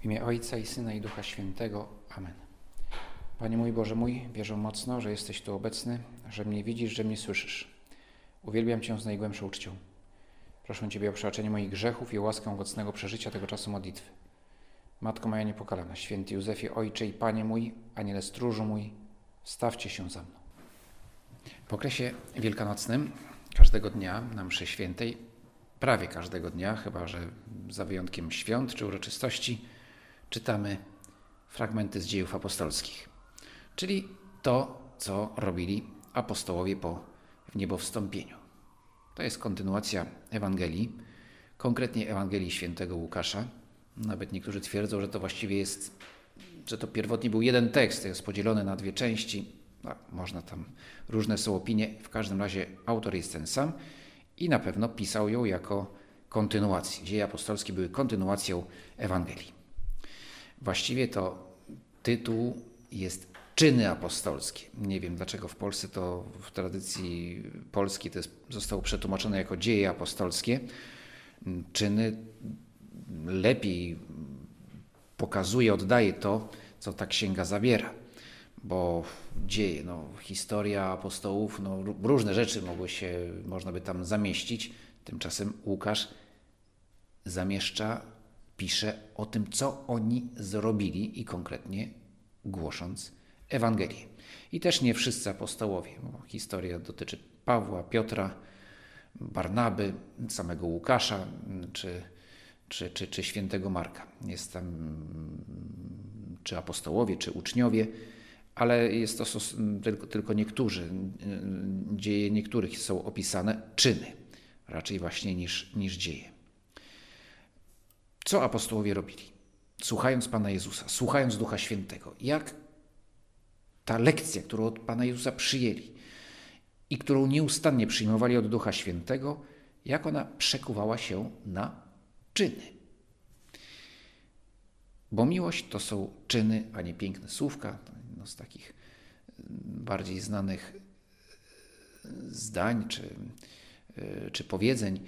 W imię Ojca i Syna i Ducha Świętego. Amen. Panie mój Boże mój, wierzę mocno, że jesteś tu obecny, że mnie widzisz, że mnie słyszysz. Uwielbiam Cię z najgłębszą uczcią. Proszę Ciebie o przebaczenie moich grzechów i o łaskę owocnego przeżycia tego czasu modlitwy. Matko moja niepokalana, święty Józefie, Ojcze i Panie mój, Aniele stróżu mój, stawcie się za mną. W okresie wielkanocnym każdego dnia na mszy świętej, prawie każdego dnia, chyba że za wyjątkiem świąt czy uroczystości, czytamy fragmenty z dziejów apostolskich, czyli to, co robili apostołowie po wniebowstąpieniu. To jest kontynuacja Ewangelii, konkretnie Ewangelii świętego Łukasza. Nawet niektórzy twierdzą, że to właściwie jest, że to pierwotnie był jeden tekst, jest podzielony na dwie części. No, można tam, różne są opinie, w każdym razie autor jest ten sam i na pewno pisał ją jako kontynuację. Dzieje apostolskie były kontynuacją Ewangelii. Właściwie to tytuł jest czyny apostolskie. Nie wiem dlaczego w Polsce to w tradycji polskiej to jest, zostało przetłumaczone jako dzieje apostolskie. Czyny lepiej pokazuje, oddaje to, co ta księga zawiera. Bo dzieje, no, historia apostołów, no, różne rzeczy mogły się, można by tam zamieścić. Tymczasem Łukasz zamieszcza pisze o tym, co oni zrobili i konkretnie głosząc Ewangelię. I też nie wszyscy apostołowie, bo historia dotyczy Pawła, Piotra, Barnaby, samego Łukasza czy, czy, czy, czy świętego Marka. Jest tam czy apostołowie, czy uczniowie, ale jest to tylko, tylko niektórzy, dzieje niektórych są opisane czyny, raczej właśnie niż, niż dzieje. Co apostołowie robili? Słuchając Pana Jezusa, słuchając Ducha Świętego, jak ta lekcja, którą od Pana Jezusa przyjęli i którą nieustannie przyjmowali od Ducha Świętego, jak ona przekuwała się na czyny. Bo miłość to są czyny, a nie piękne słówka. Jedno z takich bardziej znanych zdań czy, czy powiedzeń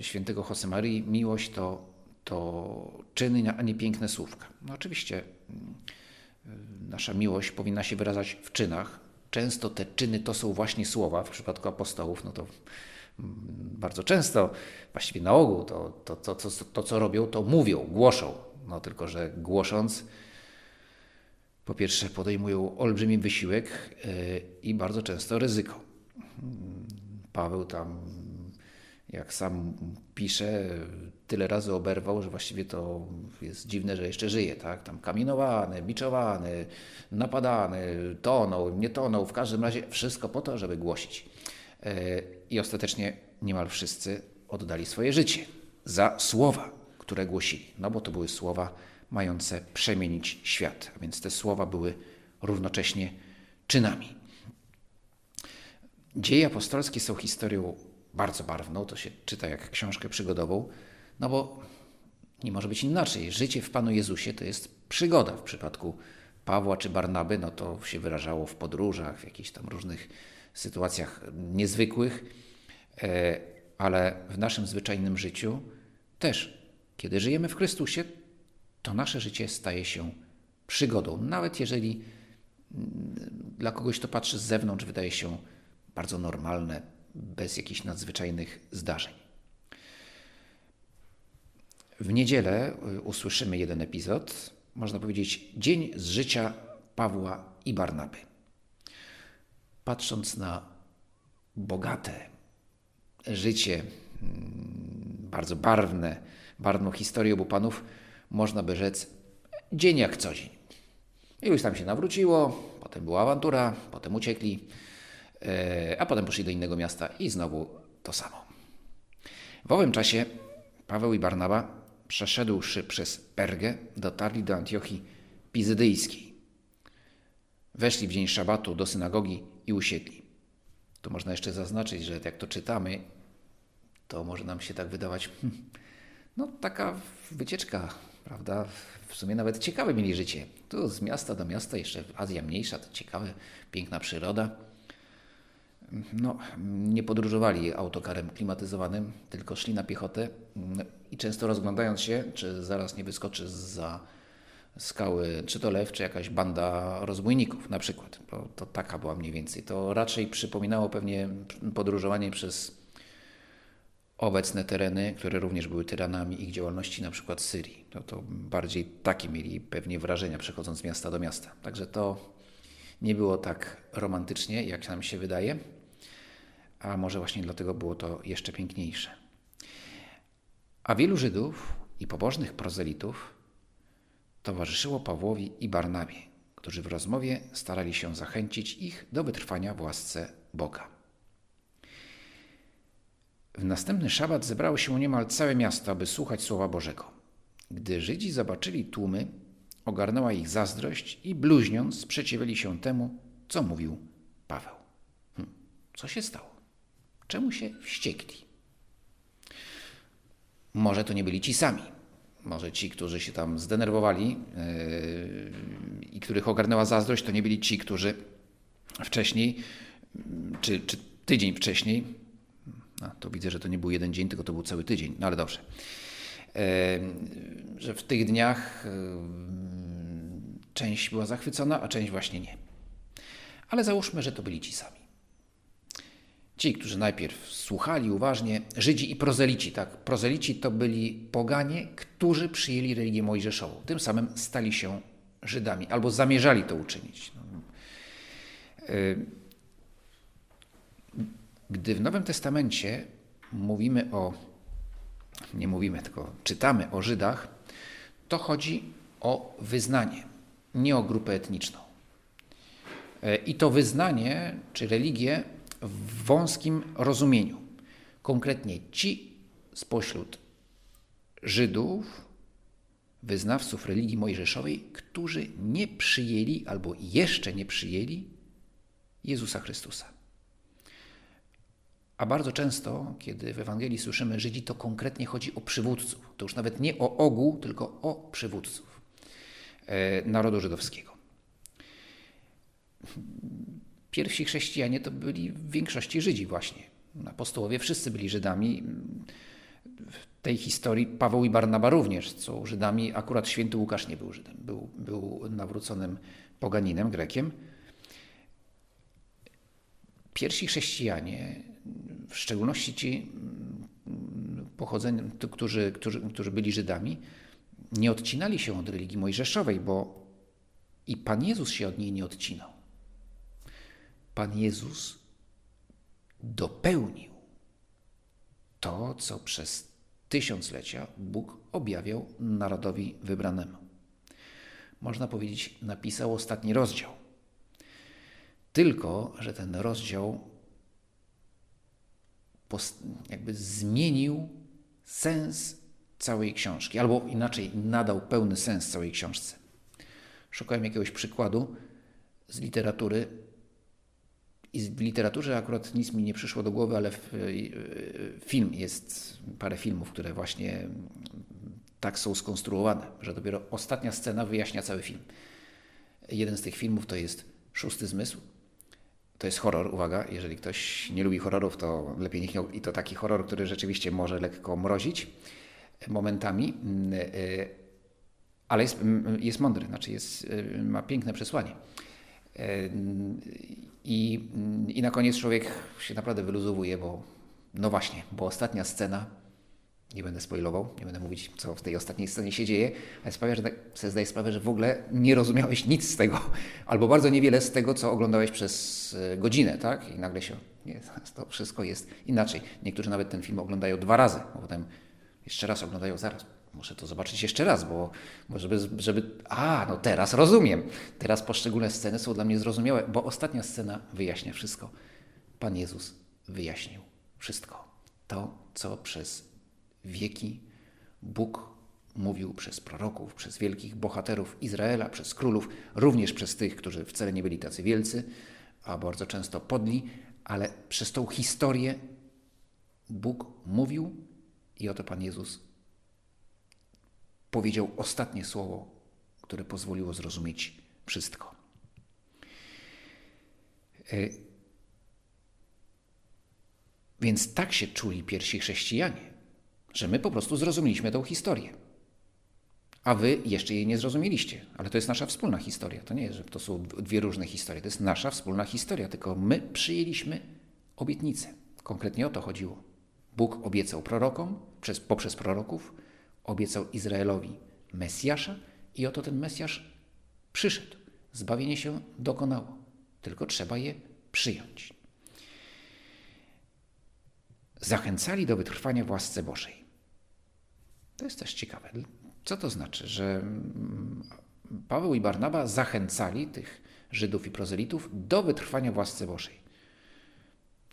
świętego Josemarii. Miłość to to czyny, a nie piękne słówka. No oczywiście mm, nasza miłość powinna się wyrażać w czynach. Często te czyny to są właśnie słowa. W przypadku apostołów, no to mm, bardzo często, właściwie na ogół, to, to, to, to, to co robią, to mówią, głoszą. No tylko, że głosząc, po pierwsze podejmują olbrzymi wysiłek yy, i bardzo często ryzyko. Paweł tam jak sam pisze, tyle razy oberwał, że właściwie to jest dziwne, że jeszcze żyje. Tak? Tam kamienowany, biczowany, napadany, tonął, nie tonął, w każdym razie wszystko po to, żeby głosić. E, I ostatecznie niemal wszyscy oddali swoje życie za słowa, które głosili. No bo to były słowa mające przemienić świat, a więc te słowa były równocześnie czynami. Dzieje apostolskie są historią bardzo barwną, to się czyta jak książkę przygodową, no bo nie może być inaczej. Życie w Panu Jezusie to jest przygoda. W przypadku Pawła czy Barnaby, no to się wyrażało w podróżach, w jakichś tam różnych sytuacjach niezwykłych, e, ale w naszym zwyczajnym życiu też, kiedy żyjemy w Chrystusie, to nasze życie staje się przygodą. Nawet jeżeli mm, dla kogoś to patrzy z zewnątrz, wydaje się bardzo normalne, bez jakichś nadzwyczajnych zdarzeń. W niedzielę y, usłyszymy jeden epizod, można powiedzieć dzień z życia Pawła i Barnaby. Patrząc na bogate życie, mm, bardzo barwne, barwną historię obu panów, można by rzec dzień jak co dzień. I już tam się nawróciło, potem była awantura, potem uciekli, a potem poszli do innego miasta i znowu to samo. W owym czasie Paweł i Barnaba, przeszedłszy przez Pergę, dotarli do Antiochii Pizydyjskiej. Weszli w dzień szabatu do synagogi i usiedli. Tu można jeszcze zaznaczyć, że jak to czytamy, to może nam się tak wydawać, hmm, no taka wycieczka, prawda? W sumie nawet ciekawe mieli życie. Tu z miasta do miasta, jeszcze Azja mniejsza, to ciekawe, piękna przyroda no, nie podróżowali autokarem klimatyzowanym, tylko szli na piechotę i często rozglądając się, czy zaraz nie wyskoczy za skały, czy to lew, czy jakaś banda rozbójników na przykład. Bo to taka była mniej więcej. To raczej przypominało pewnie podróżowanie przez obecne tereny, które również były tyranami ich działalności, na przykład Syrii. No to bardziej takie mieli pewnie wrażenia przechodząc z miasta do miasta. Także to nie było tak romantycznie, jak nam się wydaje, a może właśnie dlatego było to jeszcze piękniejsze. A wielu Żydów i pobożnych prozelitów towarzyszyło Pawłowi i Barnabie, którzy w rozmowie starali się zachęcić ich do wytrwania w łasce Boga. W następny szabat zebrało się niemal całe miasto, aby słuchać Słowa Bożego. Gdy Żydzi zobaczyli tłumy, ogarnęła ich zazdrość i bluźniąc sprzeciwiali się temu, co mówił Paweł. Hm, co się stało? Czemu się wściekli? Może to nie byli ci sami. Może ci, którzy się tam zdenerwowali yy, i których ogarnęła zazdrość, to nie byli ci, którzy wcześniej, czy, czy tydzień wcześniej, no, to widzę, że to nie był jeden dzień, tylko to był cały tydzień, no ale dobrze. Że w tych dniach część była zachwycona, a część właśnie nie. Ale załóżmy, że to byli ci sami. Ci, którzy najpierw słuchali uważnie, Żydzi i prozelici. Tak? Prozelici to byli poganie, którzy przyjęli religię mojżeszową. Tym samym stali się Żydami, albo zamierzali to uczynić. No. Gdy w Nowym Testamencie mówimy o, nie mówimy, tylko czytamy o Żydach, to chodzi o wyznanie, nie o grupę etniczną. E, I to wyznanie czy religię w wąskim rozumieniu. Konkretnie ci spośród Żydów, wyznawców religii mojżeszowej, którzy nie przyjęli albo jeszcze nie przyjęli Jezusa Chrystusa. A bardzo często, kiedy w Ewangelii słyszymy Żydzi, to konkretnie chodzi o przywódców. To już nawet nie o ogół, tylko o przywódców e, narodu żydowskiego. Pierwsi chrześcijanie to byli w większości Żydzi właśnie. Apostołowie wszyscy byli Żydami. W tej historii Paweł i Barnaba również są Żydami. Akurat święty Łukasz nie był Żydem. Był, był nawróconym poganinem, Grekiem. Pierwsi chrześcijanie w szczególności ci mm, którzy, którzy, którzy byli Żydami, nie odcinali się od religii mojżeszowej, bo i Pan Jezus się od niej nie odcinał. Pan Jezus dopełnił to, co przez tysiąclecia Bóg objawiał narodowi wybranemu. Można powiedzieć, napisał ostatni rozdział. Tylko, że ten rozdział jakby zmienił sens całej książki, albo inaczej nadał pełny sens całej książce. Szukałem jakiegoś przykładu z literatury i w literaturze akurat nic mi nie przyszło do głowy, ale w, film jest parę filmów, które właśnie tak są skonstruowane, że dopiero ostatnia scena wyjaśnia cały film. Jeden z tych filmów to jest Szósty Zmysł, to jest horror, uwaga, jeżeli ktoś nie lubi horrorów, to lepiej niech nie... I to taki horror, który rzeczywiście może lekko mrozić momentami, mm, y, ale jest, mm, jest mądry, znaczy jest, ma piękne przesłanie. I, I na koniec człowiek się naprawdę wyluzowuje, bo no właśnie, bo ostatnia scena nie będę spoilował, nie będę mówić, co w tej ostatniej scenie się dzieje, ale sprawia, że tak sobie zdaję sprawę, że w ogóle nie rozumiałeś nic z tego, albo bardzo niewiele z tego, co oglądałeś przez e, godzinę, tak? I nagle się, nie, to wszystko jest inaczej. Niektórzy nawet ten film oglądają dwa razy, a potem jeszcze raz oglądają zaraz. Muszę to zobaczyć jeszcze raz, bo, żeby, żeby. A, no teraz rozumiem. Teraz poszczególne sceny są dla mnie zrozumiałe, bo ostatnia scena wyjaśnia wszystko. Pan Jezus wyjaśnił wszystko. To, co przez wieki Bóg mówił przez proroków, przez wielkich bohaterów Izraela, przez królów, również przez tych, którzy wcale nie byli tacy wielcy, a bardzo często podli, ale przez tą historię Bóg mówił i oto Pan Jezus powiedział ostatnie słowo, które pozwoliło zrozumieć wszystko. E, Więc tak się czuli pierwsi chrześcijanie, że my po prostu zrozumieliśmy tę historię. A wy jeszcze jej nie zrozumieliście, ale to jest nasza wspólna historia. To nie jest, że to są dwie różne historie. To jest nasza wspólna historia, tylko my przyjęliśmy obietnicę. Konkretnie o to chodziło. Bóg obiecał prorokom, przez, poprzez proroków, obiecał Izraelowi Mesjasza i oto ten Mesjasz przyszedł. Zbawienie się dokonało, tylko trzeba je przyjąć. Zachęcali do wytrwania w łasce Bożej. To jest też ciekawe. Co to znaczy, że mm, Paweł i Barnaba zachęcali tych Żydów i prozelitów do wytrwania w łasce Bożej?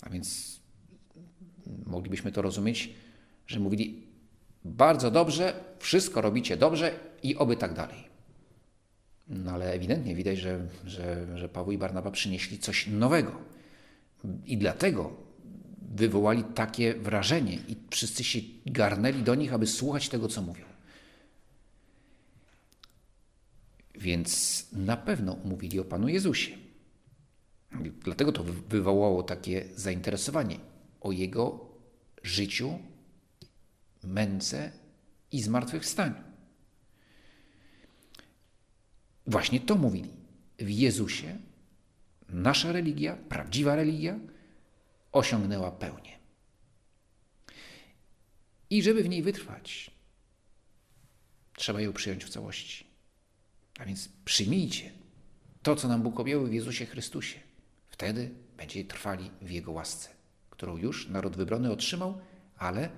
A więc moglibyśmy to rozumieć, że mówili bardzo dobrze, wszystko robicie dobrze i oby tak dalej. No ale ewidentnie widać, że, że, że Paweł i Barnaba przynieśli coś nowego. I dlatego wywołali takie wrażenie i wszyscy się garnęli do nich, aby słuchać tego, co mówią. Więc na pewno mówili o Panu Jezusie. Dlatego to wywołało takie zainteresowanie o Jego życiu, męce i zmartwychwstaniu. Właśnie to mówili. W Jezusie nasza religia, prawdziwa religia, osiągnęła pełnię. I żeby w niej wytrwać, trzeba ją przyjąć w całości. A więc przyjmijcie to, co nam Bóg objął w Jezusie Chrystusie. Wtedy będziecie trwali w Jego łasce, którą już naród wybrany otrzymał, ale,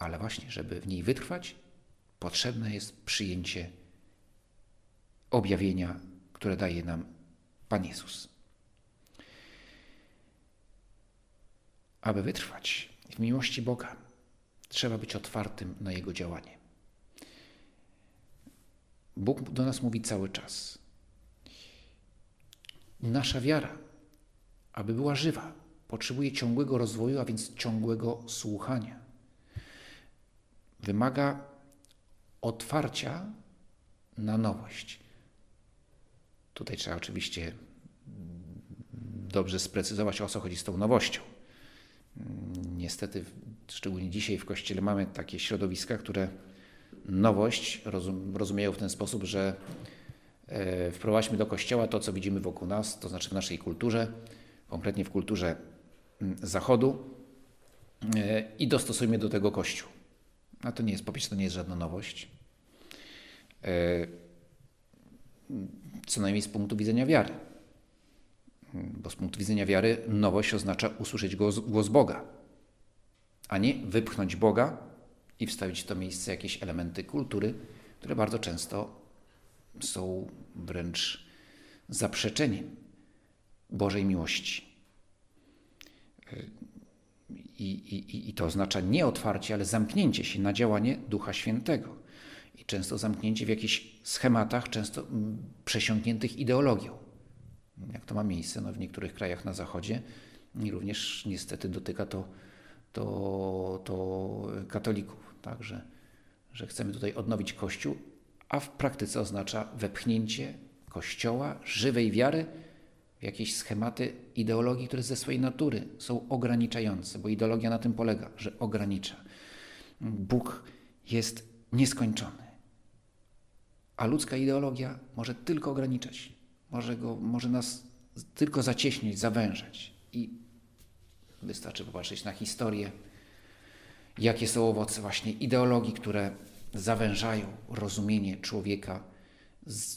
ale właśnie, żeby w niej wytrwać, potrzebne jest przyjęcie objawienia, które daje nam Pan Jezus. Aby wytrwać w miłości Boga, trzeba być otwartym na Jego działanie. Bóg do nas mówi cały czas. Nasza wiara, aby była żywa, potrzebuje ciągłego rozwoju, a więc ciągłego słuchania. Wymaga otwarcia na nowość. Tutaj trzeba oczywiście dobrze sprecyzować, o co chodzi z tą nowością. Niestety, szczególnie dzisiaj w kościele mamy takie środowiska, które nowość rozum, rozumieją w ten sposób, że e, wprowadźmy do kościoła to, co widzimy wokół nas, to znaczy w naszej kulturze, konkretnie w kulturze mm, Zachodu e, i dostosujmy do tego Kościół. A to nie jest, po pierwsze, to nie jest żadna nowość. E, co najmniej z punktu widzenia wiary. Bo z punktu widzenia wiary nowość oznacza usłyszeć głos, głos Boga, a nie wypchnąć Boga i wstawić w to miejsce jakieś elementy kultury, które bardzo często są wręcz zaprzeczeniem Bożej miłości. I, i, I to oznacza nie otwarcie, ale zamknięcie się na działanie Ducha Świętego. I często zamknięcie w jakichś schematach, często mm, przesiąkniętych ideologią. Jak to ma miejsce no, w niektórych krajach na Zachodzie i również niestety dotyka to, to, to katolików. Także, że chcemy tutaj odnowić Kościół, a w praktyce oznacza wepchnięcie Kościoła, żywej wiary jakieś schematy ideologii, które ze swojej natury są ograniczające, bo ideologia na tym polega, że ogranicza. Bóg jest nieskończony, a ludzka ideologia może tylko ograniczać, może, go, może nas tylko zacieśnić, zawężać. I wystarczy popatrzeć na historię jakie są owoce właśnie ideologii, które zawężają rozumienie człowieka,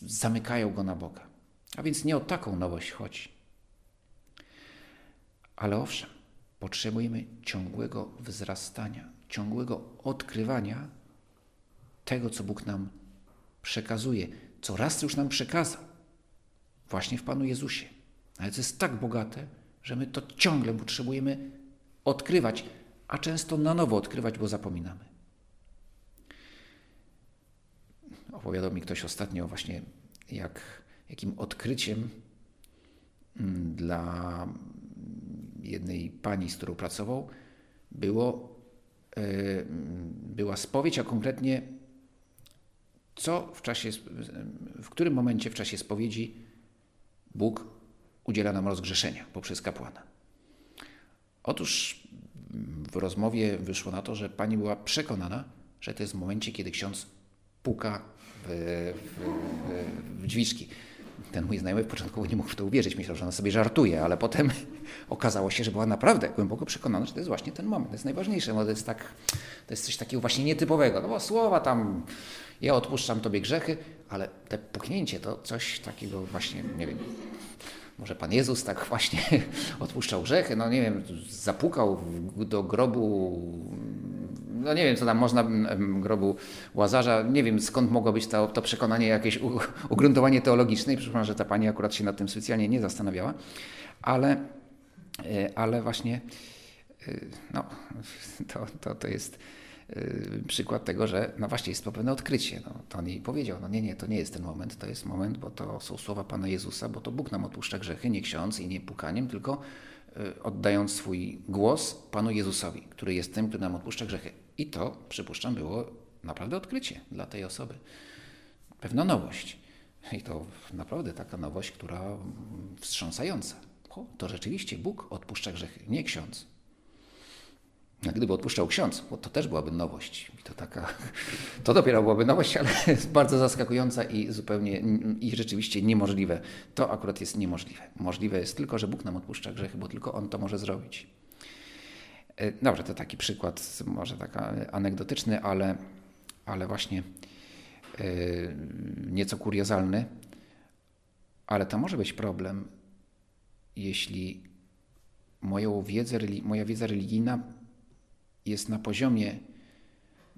zamykają go na Boga. A więc nie o taką nowość chodzi. Ale owszem, potrzebujemy ciągłego wzrastania, ciągłego odkrywania tego, co Bóg nam przekazuje, co raz już nam przekazał, właśnie w Panu Jezusie. Ale to jest tak bogate, że my to ciągle potrzebujemy odkrywać, a często na nowo odkrywać, bo zapominamy. Opowiadał mi ktoś ostatnio właśnie, jak, jakim odkryciem mm, dla jednej pani, z którą pracował, było, e, była spowiedź, a konkretnie co w czasie, w którym momencie w czasie spowiedzi Bóg udziela nam rozgrzeszenia poprzez kapłana. Otóż w rozmowie wyszło na to, że pani była przekonana, że to jest w momencie, kiedy ksiądz puka w, w, w, w drzwiczki. Ten mój znajomy w początku nie mógł w to uwierzyć, myślał, że ona sobie żartuje, ale potem okazało się, że była naprawdę głęboko przekonana, że to jest właśnie ten moment, to jest najważniejsze, no to jest, tak, to jest coś takiego właśnie nietypowego, no bo słowa tam, ja odpuszczam Tobie grzechy, ale te puknięcie to coś takiego właśnie, nie wiem, może Pan Jezus tak właśnie odpuszczał grzechy, no nie wiem, zapukał do grobu, no nie wiem, co tam można, grobu Łazarza, nie wiem skąd mogło być to, to przekonanie, jakieś ugruntowanie teologiczne i że ta Pani akurat się nad tym specjalnie nie zastanawiała, ale, e, ale właśnie e, no, to, to, to jest Y, przykład tego, że no właśnie jest to pewne odkrycie. No, to on jej powiedział, no nie, nie, to nie jest ten moment, to jest moment, bo to są słowa Pana Jezusa, bo to Bóg nam odpuszcza grzechy, nie ksiądz i nie pukaniem, tylko oddając swój głos Panu Jezusowi, który jest tym, który nam odpuszcza grzechy. I to, przypuszczam, było naprawdę odkrycie dla tej osoby. Pewna nowość. I to naprawdę taka nowość, która wstrząsająca. O, to rzeczywiście Bóg odpuszcza grzechy, nie ksiądz. Gdyby odpuszczał ksiądz, to też byłaby nowość. I to, taka, to dopiero byłaby nowość, ale jest bardzo zaskakująca i zupełnie i rzeczywiście niemożliwe. To akurat jest niemożliwe. Możliwe jest tylko, że Bóg nam odpuszcza grzechy, bo tylko On to może zrobić. E, dobrze, to taki przykład, może taka anegdotyczny, ale, ale właśnie yy, nieco kuriozalny. Ale to może być problem, jeśli moją wiedzę, moja wiedza religijna jest na poziomie,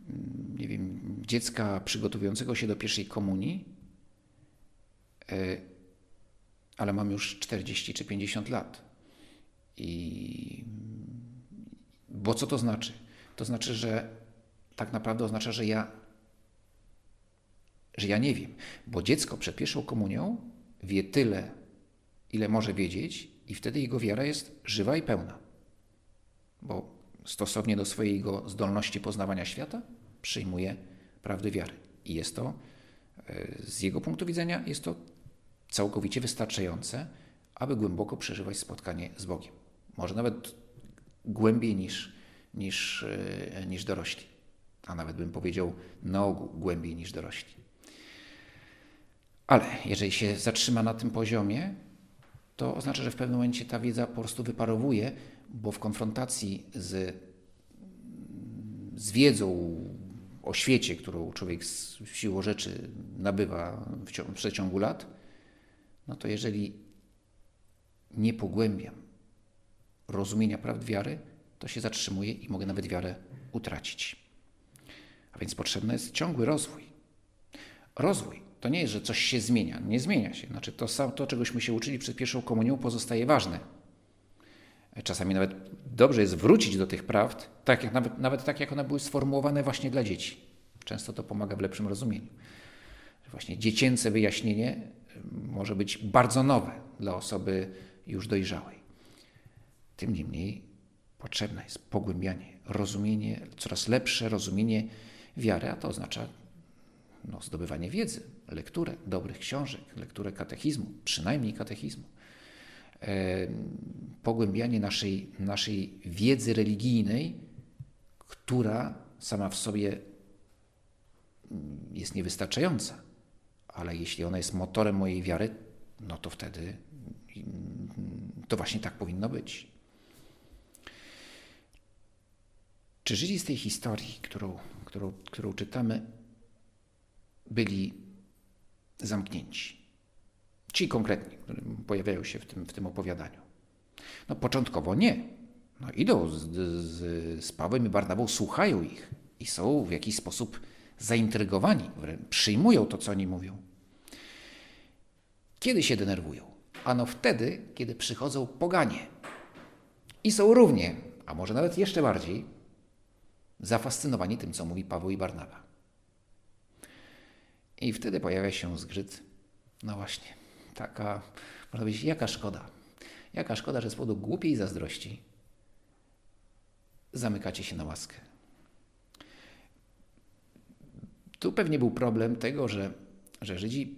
mm, nie wiem, dziecka przygotowującego się do pierwszej komunii, e, ale mam już 40 czy 50 lat. I bo co to znaczy? To znaczy, że tak naprawdę oznacza, że ja że ja nie wiem, bo dziecko przed pierwszą komunią wie tyle, ile może wiedzieć, i wtedy jego wiara jest żywa i pełna. Bo stosownie do swojego zdolności poznawania świata, przyjmuje prawdy wiary. I jest to, e, z jego punktu widzenia, jest to całkowicie wystarczające, aby głęboko przeżywać spotkanie z Bogiem. Może nawet głębiej niż, niż, e, niż dorośli. A nawet bym powiedział na ogół głębiej niż dorośli. Ale jeżeli się zatrzyma na tym poziomie, to oznacza, że w pewnym momencie ta wiedza po prostu wyparowuje, bo w konfrontacji z, z wiedzą o świecie, którą człowiek z siłą rzeczy nabywa w, w przeciągu lat, no to jeżeli nie pogłębiam rozumienia prawd wiary, to się zatrzymuję i mogę nawet wiarę utracić. A więc potrzebny jest ciągły rozwój. Rozwój to nie jest, że coś się zmienia. Nie zmienia się. Znaczy to, to czegośmy się uczyli przed pierwszą komunią, pozostaje ważne. Czasami nawet dobrze jest wrócić do tych prawd, tak jak, nawet, nawet tak, jak one były sformułowane właśnie dla dzieci. Często to pomaga w lepszym rozumieniu. Właśnie dziecięce wyjaśnienie może być bardzo nowe dla osoby już dojrzałej. Tym niemniej potrzebne jest pogłębianie, rozumienie, coraz lepsze rozumienie wiary, a to oznacza no, zdobywanie wiedzy, lekturę dobrych książek, lekturę katechizmu, przynajmniej katechizmu pogłębianie naszej, naszej wiedzy religijnej, która sama w sobie jest niewystarczająca. Ale jeśli ona jest motorem mojej wiary, no to wtedy mm, to właśnie tak powinno być. Czy Żydzi z tej historii, którą, którą, którą czytamy, byli zamknięci? Ci konkretni, którzy pojawiają się w tym, w tym opowiadaniu. No początkowo nie. No idą z, z, z Pawłem i Barnabą, słuchają ich i są w jakiś sposób zaintrygowani, przyjmują to, co oni mówią. Kiedy się denerwują? Ano wtedy, kiedy przychodzą poganie i są równie, a może nawet jeszcze bardziej, zafascynowani tym, co mówi Paweł i Barnaba. I wtedy pojawia się zgrzyt. No właśnie, taka, można powiedzieć, jaka szkoda. Jaka szkoda, że z powodu głupiej zazdrości zamykacie się na łaskę. Tu pewnie był problem tego, że, że Żydzi,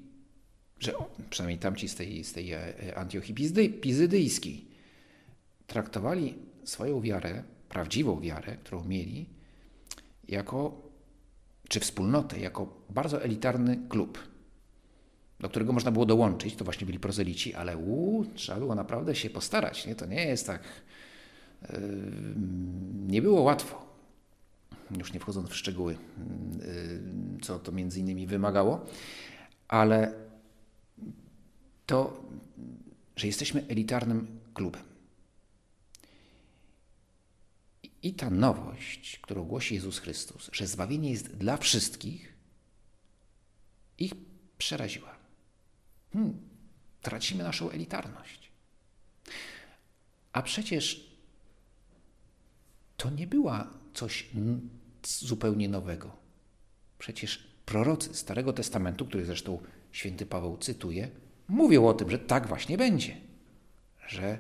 że przynajmniej tamci z tej, z tej e, Antiochii Pizydyjskiej, traktowali swoją wiarę, prawdziwą wiarę, którą mieli, jako, czy wspólnotę, jako bardzo elitarny klub, do którego można było dołączyć. To właśnie byli prozelici, ale uu, trzeba było naprawdę się postarać. Nie? To nie jest tak. Nie było łatwo. Już nie wchodząc w szczegóły, yy, co to między innymi wymagało, ale to, że jesteśmy elitarnym klubem. I ta nowość, którą głosi Jezus Chrystus, że zbawienie jest dla wszystkich, ich przeraziła. Hmm, tracimy naszą elitarność. A przecież to nie była coś zupełnie nowego. Przecież prorocy Starego Testamentu, który zresztą święty Paweł cytuje, mówią o tym, że tak właśnie będzie, że,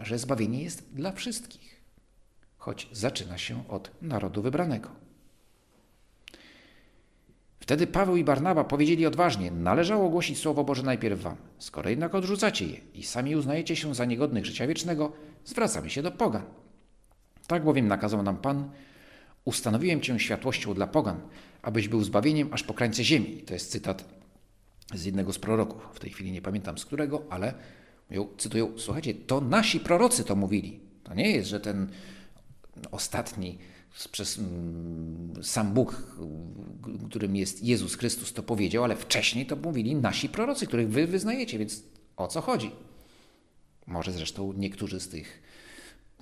że zbawienie jest dla wszystkich choć zaczyna się od narodu wybranego. Wtedy Paweł i Barnaba powiedzieli odważnie: Należało głosić Słowo Boże najpierw wam. Skoro jednak odrzucacie je i sami uznajecie się za niegodnych życia wiecznego, zwracamy się do pogan. Tak bowiem nakazał nam Pan: Ustanowiłem cię światłością dla pogan, abyś był zbawieniem aż po krańce ziemi. To jest cytat z jednego z proroków. W tej chwili nie pamiętam z którego, ale cytują: Słuchajcie, to nasi prorocy to mówili. To nie jest, że ten ostatni przez mm, sam Bóg, którym jest Jezus Chrystus, to powiedział, ale wcześniej to mówili nasi prorocy, których wy wyznajecie, więc o co chodzi? Może zresztą niektórzy z tych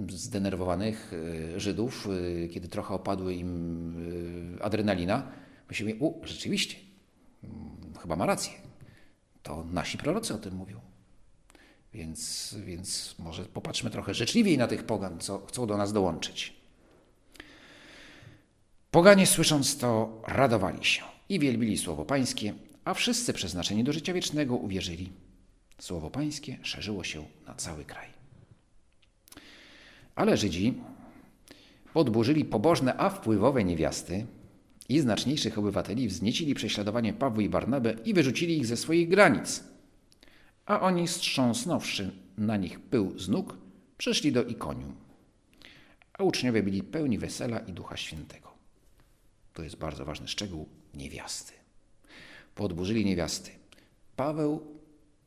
zdenerwowanych e, Żydów, e, kiedy trochę opadły im e, adrenalina, myśleli, u, rzeczywiście, mm, chyba ma rację. To nasi prorocy o tym mówią. Więc, więc może popatrzmy trochę życzliwiej na tych pogan, co chcą do nas dołączyć. Poganie słysząc to radowali się i wielbili słowo pańskie, a wszyscy przeznaczeni do życia wiecznego uwierzyli. Słowo pańskie szerzyło się na cały kraj. Ale Żydzi podburzyli pobożne, a wpływowe niewiasty i znaczniejszych obywateli wzniecili prześladowanie Pawła i Barnabę i wyrzucili ich ze swoich granic. A oni, strząsnąwszy na nich pył z nóg, przyszli do Ikonium. A uczniowie byli pełni wesela i Ducha Świętego to jest bardzo ważny szczegół, niewiasty. Podburzyli niewiasty. Paweł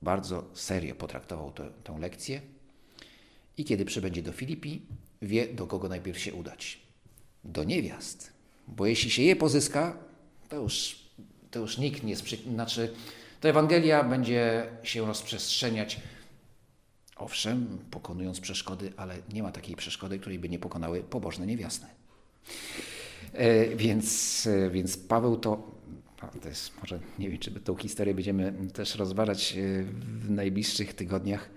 bardzo serio potraktował tę, tę lekcję i kiedy przybędzie do Filipi, wie, do kogo najpierw się udać. Do niewiast. Bo jeśli się je pozyska, to już, to już nikt nie. Znaczy, to Ewangelia będzie się rozprzestrzeniać. Owszem, pokonując przeszkody, ale nie ma takiej przeszkody, której by nie pokonały pobożne niewiasty. E, więc, e, więc Paweł to, to jest może, nie wiem, czy tą historię będziemy też rozważać e, w najbliższych tygodniach,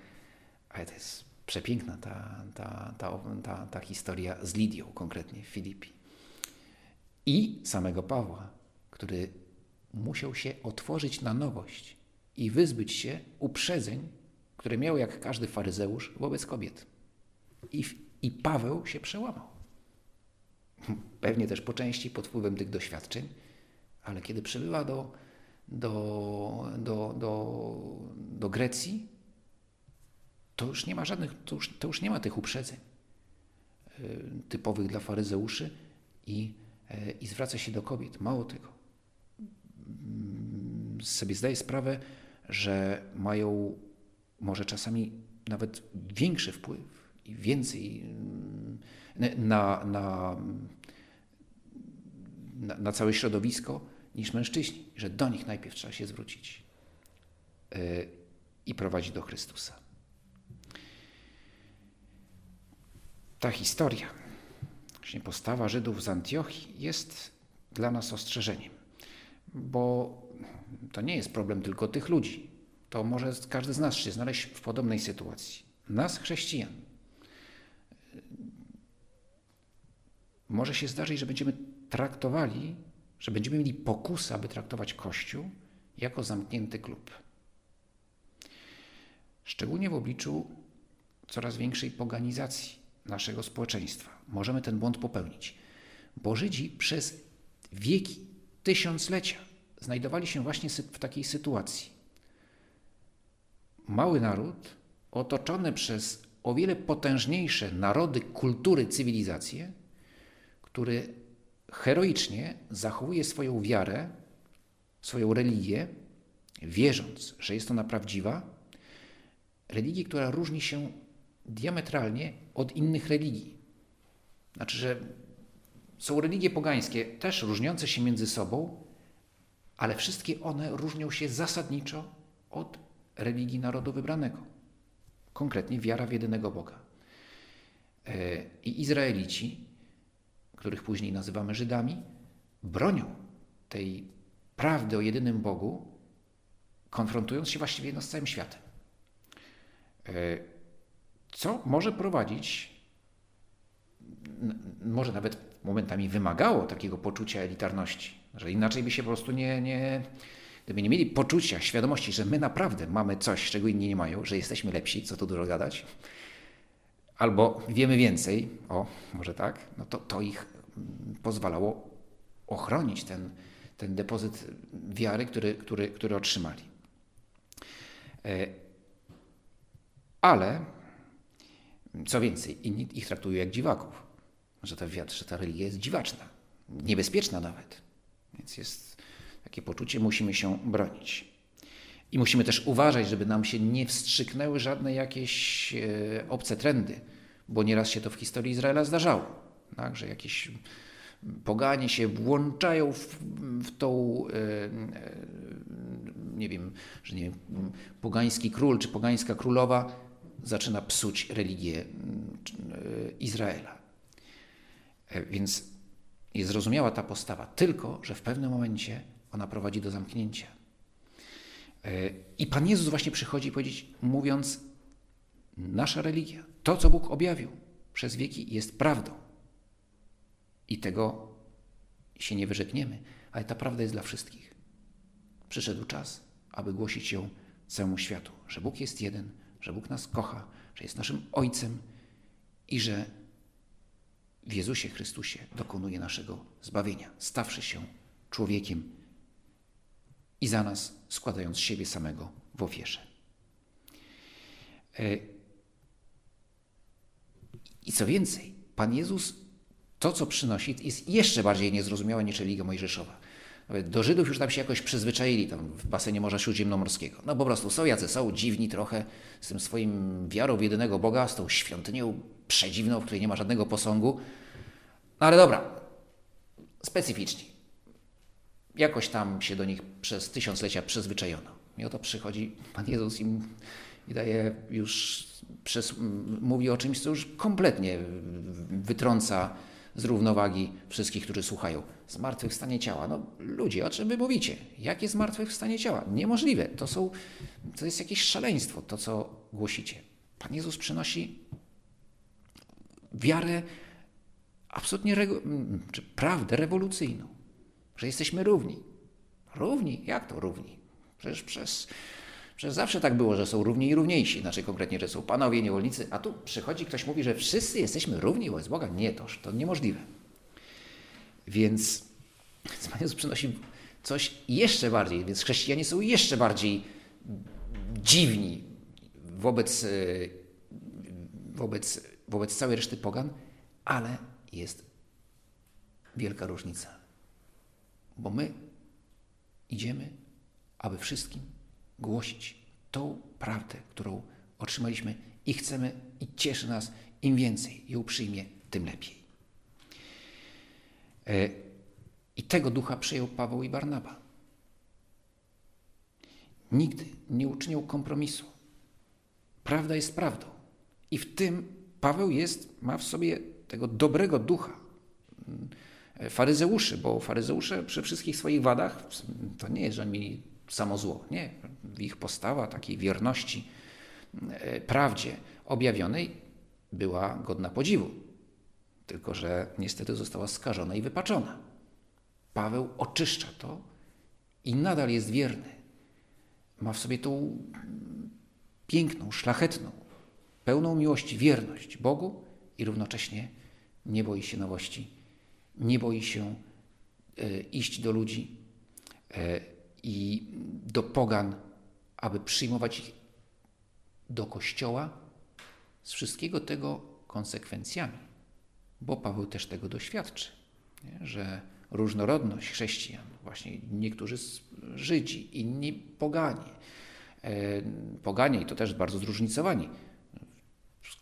ale to jest przepiękna ta, ta, ta, ta, ta historia z Lidią, konkretnie w Filipi. I samego Pawła, który musiał się otworzyć na nowość i wyzbyć się uprzedzeń, które miał jak każdy faryzeusz wobec kobiet. I, I Paweł się przełamał. Pewnie też po części pod wpływem tych doświadczeń, ale kiedy przybywa do, do, do, do, do Grecji, to już nie ma żadnych, to już, to już nie ma tych uprzedzeń y, typowych dla faryzeuszy i, y, i zwraca się do kobiet. Mało tego. Mm, sobie zdaje sprawę, że mają może czasami nawet większy wpływ i więcej mm, na, na, na, na całe środowisko niż mężczyźni, że do nich najpierw trzeba się zwrócić yy, i prowadzić do Chrystusa. Ta historia, właśnie postawa Żydów z Antiochii jest dla nas ostrzeżeniem, bo to nie jest problem tylko tych ludzi. To może każdy z nas się znaleźć w podobnej sytuacji. Nas, chrześcijan, może się zdarzyć, że będziemy traktowali, że będziemy mieli pokusę, aby traktować Kościół jako zamknięty klub. Szczególnie w obliczu coraz większej poganizacji naszego społeczeństwa. Możemy ten błąd popełnić, bo Żydzi przez wieki, tysiąclecia znajdowali się właśnie w takiej sytuacji. Mały naród, otoczony przez o wiele potężniejsze narody, kultury, cywilizacje, który heroicznie zachowuje swoją wiarę, swoją religię, wierząc, że jest ona prawdziwa, religię, która różni się diametralnie od innych religii. Znaczy, że są religie pogańskie, też różniące się między sobą, ale wszystkie one różnią się zasadniczo od religii narodu wybranego. Konkretnie wiara w jedynego Boga. E, I Izraelici, których później nazywamy Żydami, bronią tej prawdy o jedynym Bogu, konfrontując się właściwie no z całym światem. E, co może prowadzić, może nawet momentami wymagało takiego poczucia elitarności, że inaczej by się po prostu nie, nie, gdyby nie mieli poczucia, świadomości, że my naprawdę mamy coś, czego inni nie mają, że jesteśmy lepsi, co tu dużo gadać, albo wiemy więcej, o, może tak, no to, to ich pozwalało ochronić ten, ten depozyt wiary, który, który, który otrzymali. E, ale, co więcej, inni ich traktują jak dziwaków, że ta, że ta religia jest dziwaczna, niebezpieczna nawet. Więc jest takie poczucie, musimy się bronić. I musimy też uważać, żeby nam się nie wstrzyknęły żadne jakieś e, obce trendy, bo nieraz się to w historii Izraela zdarzało, tak, że jakieś poganie się włączają w, w tą, e, e, nie wiem, że nie wiem, pogański król czy pogańska królowa zaczyna psuć religię Izraela. Więc jest zrozumiała ta postawa, tylko że w pewnym momencie ona prowadzi do zamknięcia. E, I Pan Jezus właśnie przychodzi powiedzieć, mówiąc, nasza religia, to co Bóg objawił przez wieki jest prawdą. I tego się nie wyrzekniemy, ale ta prawda jest dla wszystkich. Przyszedł czas, aby głosić ją całemu światu, że Bóg jest jeden, że Bóg nas kocha, że jest naszym Ojcem i że w Jezusie Chrystusie dokonuje naszego zbawienia, stawszy się człowiekiem i za nas składając siebie samego w ofierze. E, I co więcej, Pan Jezus to, co przynosi, jest jeszcze bardziej niezrozumiałe niż religia mojżeszowa. Do Żydów już tam się jakoś przyzwyczaili tam w basenie Morza Śródziemnomorskiego. No po prostu są jacy są, dziwni trochę z tym swoim wiarą w jedynego Boga, z tą świątynią przedziwną, w której nie ma żadnego posągu. No ale dobra, specyficzni jakoś tam się do nich przez tysiąclecia przyzwyczajono. I oto przychodzi Pan Jezus im i daje już, przez, mówi o czymś, co już kompletnie wytrąca z równowagi wszystkich, którzy słuchają. Zmartwychwstanie ciała. No ludzie, o czym wy mówicie? Jakie zmartwychwstanie ciała? Niemożliwe. To, są, to jest jakieś szaleństwo, to co głosicie. Pan Jezus przynosi wiarę absolutnie, czy prawdę rewolucyjną że jesteśmy równi. Równi? Jak to równi? Przecież przez, przez zawsze tak było, że są równi i równiejsi, znaczy konkretnie, że są panowie, niewolnicy, a tu przychodzi ktoś mówi, że wszyscy jesteśmy równi wobec Boga. Nie, toż to niemożliwe. Więc Pan Jezus przynosi coś jeszcze bardziej, więc chrześcijanie są jeszcze bardziej dziwni wobec, wobec, wobec całej reszty pogan, ale jest wielka różnica. Bo my idziemy, aby wszystkim głosić tą prawdę, którą otrzymaliśmy i chcemy, i cieszy nas, im więcej ją przyjmie, tym lepiej. E, I tego ducha przyjął Paweł i Barnaba. Nigdy nie uczynią kompromisu. Prawda jest prawdą. I w tym Paweł jest, ma w sobie tego dobrego ducha faryzeuszy, bo faryzeusze przy wszystkich swoich wadach to nie jest, że mieli samo zło. Nie. Ich postawa takiej wierności e, prawdzie objawionej była godna podziwu. Tylko, że niestety została skażona i wypaczona. Paweł oczyszcza to i nadal jest wierny. Ma w sobie tą piękną, szlachetną, pełną miłości wierność Bogu i równocześnie nie boi się nowości nie boi się e, iść do ludzi e, i do pogan, aby przyjmować ich do kościoła z wszystkiego tego konsekwencjami, bo Paweł też tego doświadczy, nie? że różnorodność chrześcijan, właśnie niektórzy Żydzi, inni poganie, e, poganie i to też bardzo zróżnicowani.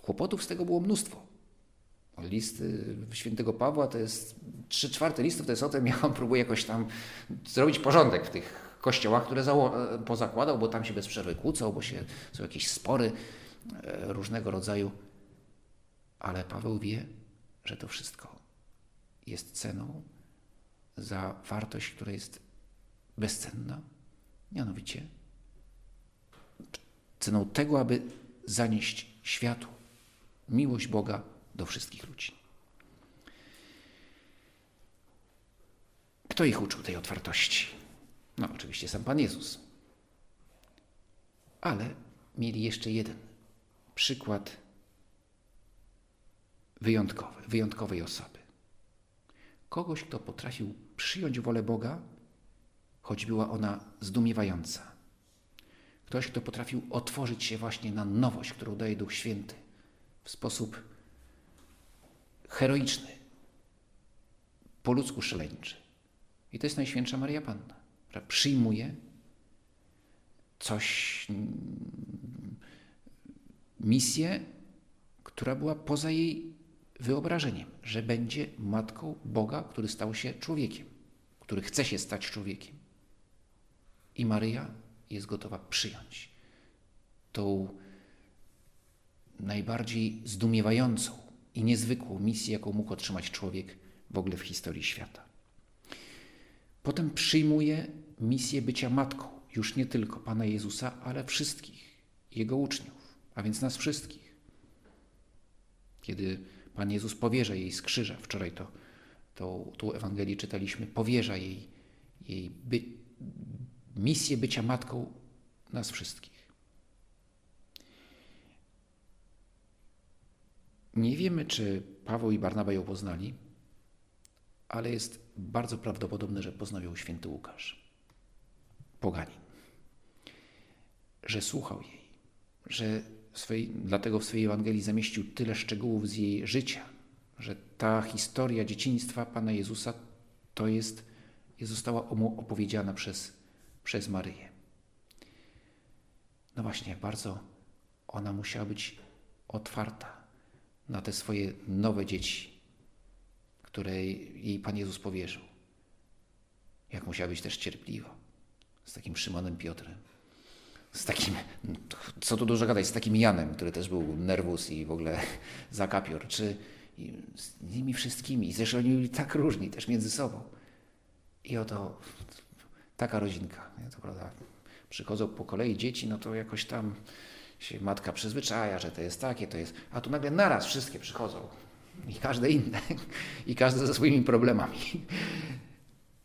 Kłopotów z tego było mnóstwo. List świętego Pawła to jest, trzy czwarte listów to jest o tym, jak on jakoś tam zrobić porządek w tych kościołach, które pozakładał, bo tam się bez przerwy kłócą, bo się, są jakieś spory e, różnego rodzaju. Ale Paweł wie, że to wszystko jest ceną za wartość, która jest bezcenna, mianowicie ceną tego, aby zanieść światu miłość Boga do wszystkich ludzi. Kto ich uczył tej otwartości? No, oczywiście sam Pan Jezus. Ale mieli jeszcze jeden przykład wyjątkowy, wyjątkowej osoby. Kogoś, kto potrafił przyjąć wolę Boga, choć była ona zdumiewająca. Ktoś, kto potrafił otworzyć się właśnie na nowość, którą daje Duch Święty w sposób heroiczny, po ludzku szaleńczy. I to jest Najświętsza Maria Panna, która przyjmuje coś, misję, która była poza jej wyobrażeniem, że będzie matką Boga, który stał się człowiekiem, który chce się stać człowiekiem. I Maryja jest gotowa przyjąć tą najbardziej zdumiewającą i niezwykłą misję, jaką mógł otrzymać człowiek w ogóle w historii świata. Potem przyjmuje misję bycia matką, już nie tylko Pana Jezusa, ale wszystkich Jego uczniów, a więc nas wszystkich. Kiedy Pan Jezus powierza jej z krzyża, wczoraj to, to tu Ewangelii czytaliśmy, powierza jej, jej by, misję bycia matką nas wszystkich. Nie wiemy, czy Paweł i Barnaba ją poznali, ale jest bardzo prawdopodobne, że poznał ją święty Łukasz, poganin, że słuchał jej, że w swojej, dlatego w swojej Ewangelii zamieścił tyle szczegółów z jej życia, że ta historia dzieciństwa Pana Jezusa to jest, została mu opowiedziana przez, przez Maryję. No właśnie, jak bardzo ona musiała być otwarta na te swoje nowe dzieci, które jej Pan Jezus powierzył. Jak musiała być też cierpliwa z takim Szymonem Piotrem, z takim, co tu dużo gadać, z takim Janem, który też był nerwus i w ogóle zakapior, czy z nimi wszystkimi. Zresztą oni byli tak różni też między sobą. I oto taka rodzinka, nie? to prawda, przychodzą po kolei dzieci, no to jakoś tam się matka przyzwyczaja, że to jest takie, to jest. A tu nagle naraz wszystkie przychodzą. I każde inne. I każde ze swoimi problemami.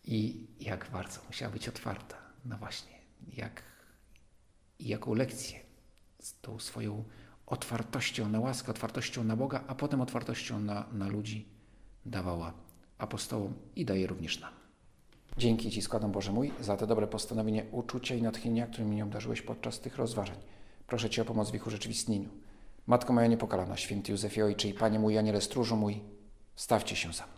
I jak bardzo musiała być otwarta. No właśnie, jak, jaką lekcję z tą swoją otwartością na łaskę, otwartością na Boga, a potem otwartością na, na ludzi dawała apostołom i daje również nam. Dzięki Ci składam Boże mój za te dobre postanowienie, uczucia i natchnienia, którymi mnie obdarzyłeś podczas tych rozważań. Proszę Cię o pomoc w ich urzeczywistnieniu. Matko moja niepokalana, święty Józefie Ojcze i Panie mój, Aniele stróżu mój, stawcie się za mną.